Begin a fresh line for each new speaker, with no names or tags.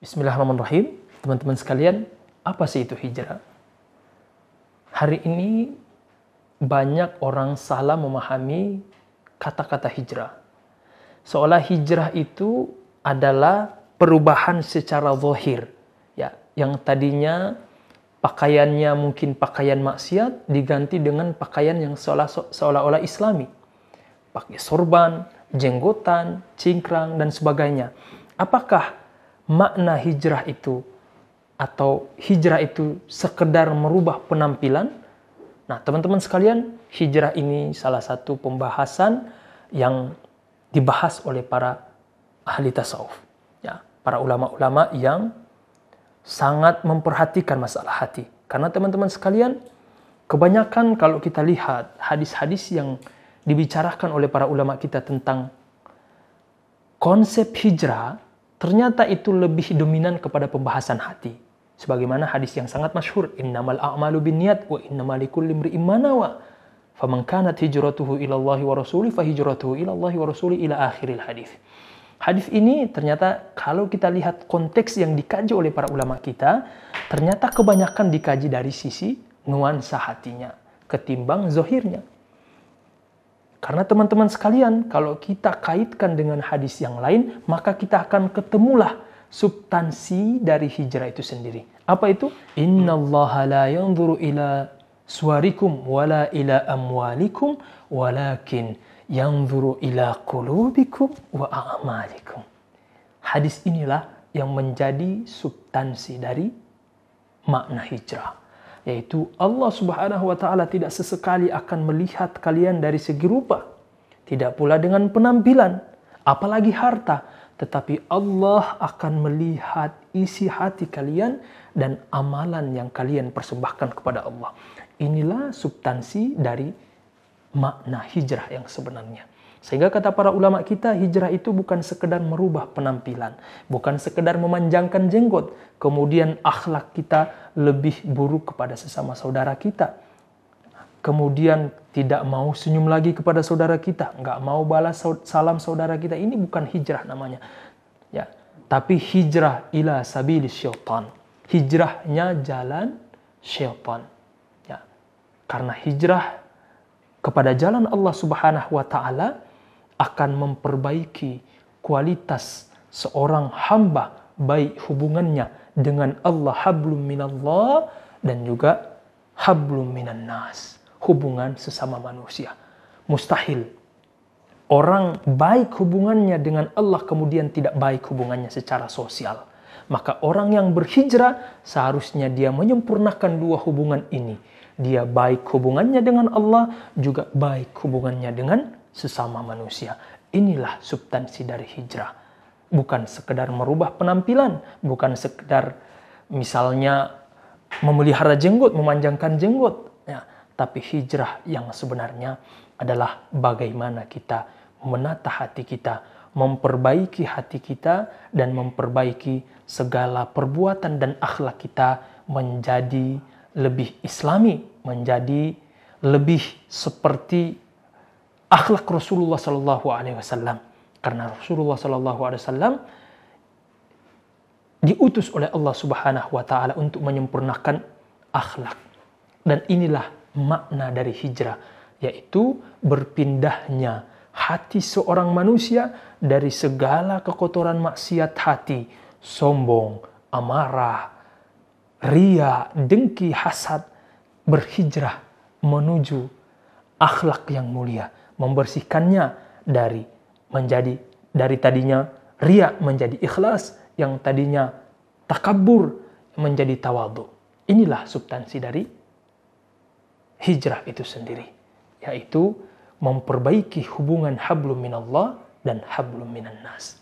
Bismillahirrahmanirrahim. Teman-teman sekalian, apa sih itu hijrah? Hari ini banyak orang salah memahami kata-kata hijrah. Seolah hijrah itu adalah perubahan secara zahir. Ya, yang tadinya pakaiannya mungkin pakaian maksiat diganti dengan pakaian yang seolah-olah islami. Pakai sorban, jenggotan, cingkrang, dan sebagainya. Apakah makna hijrah itu atau hijrah itu sekedar merubah penampilan? Nah, teman-teman sekalian, hijrah ini salah satu pembahasan yang dibahas oleh para ahli tasawuf. Ya, para ulama-ulama yang sangat memperhatikan masalah hati. Karena teman-teman sekalian, kebanyakan kalau kita lihat hadis-hadis yang dibicarakan oleh para ulama kita tentang konsep hijrah, ternyata itu lebih dominan kepada pembahasan hati. Sebagaimana hadis yang sangat masyhur, innamal a'malu binniyat wa innamal likulli imri'in ma nawa. Faman kanat hijratuhu ila Allah wa rasuli fa hijratuhu ila Allah wa rasuli ila akhiril hadis. Hadis ini ternyata kalau kita lihat konteks yang dikaji oleh para ulama kita, ternyata kebanyakan dikaji dari sisi nuansa hatinya ketimbang zohirnya. Karena teman-teman sekalian, kalau kita kaitkan dengan hadis yang lain, maka kita akan ketemulah substansi dari hijrah itu sendiri. Apa itu? Inna Allah la yanzuru ila suarikum wala ila amwalikum walakin yanzuru ila qulubikum wa a'malikum. Hadis inilah yang menjadi substansi dari makna hijrah yaitu Allah Subhanahu wa taala tidak sesekali akan melihat kalian dari segi rupa, tidak pula dengan penampilan, apalagi harta, tetapi Allah akan melihat isi hati kalian dan amalan yang kalian persembahkan kepada Allah. Inilah substansi dari makna hijrah yang sebenarnya. Sehingga kata para ulama kita, hijrah itu bukan sekedar merubah penampilan, bukan sekedar memanjangkan jenggot, kemudian akhlak kita lebih buruk kepada sesama saudara kita. Kemudian tidak mau senyum lagi kepada saudara kita, nggak mau balas salam saudara kita. Ini bukan hijrah namanya. Ya, tapi hijrah ila sabili syaitan. Hijrahnya jalan syaitan. Ya. Karena hijrah kepada jalan Allah Subhanahu wa taala akan memperbaiki kualitas seorang hamba baik hubungannya dengan Allah hablum minallah dan juga hablum minan nas hubungan sesama manusia. Mustahil. Orang baik hubungannya dengan Allah kemudian tidak baik hubungannya secara sosial. Maka orang yang berhijrah seharusnya dia menyempurnakan dua hubungan ini. Dia baik hubungannya dengan Allah juga baik hubungannya dengan sesama manusia. Inilah substansi dari hijrah. Bukan sekedar merubah penampilan, bukan sekedar misalnya memelihara jenggot, memanjangkan jenggot, ya, tapi hijrah yang sebenarnya adalah bagaimana kita menata hati kita, memperbaiki hati kita dan memperbaiki segala perbuatan dan akhlak kita menjadi lebih islami, menjadi lebih seperti akhlak Rasulullah Sallallahu Alaihi Wasallam. Karena Rasulullah Sallallahu Alaihi Wasallam diutus oleh Allah Subhanahu Wa Taala untuk menyempurnakan akhlak. Dan inilah makna dari hijrah, yaitu berpindahnya hati seorang manusia dari segala kekotoran maksiat hati, sombong, amarah, ria, dengki, hasad, berhijrah menuju akhlak yang mulia membersihkannya dari menjadi dari tadinya ria menjadi ikhlas, yang tadinya takabur menjadi tawadu. Inilah substansi dari hijrah itu sendiri, yaitu memperbaiki hubungan hablum minallah dan hablum minan nas.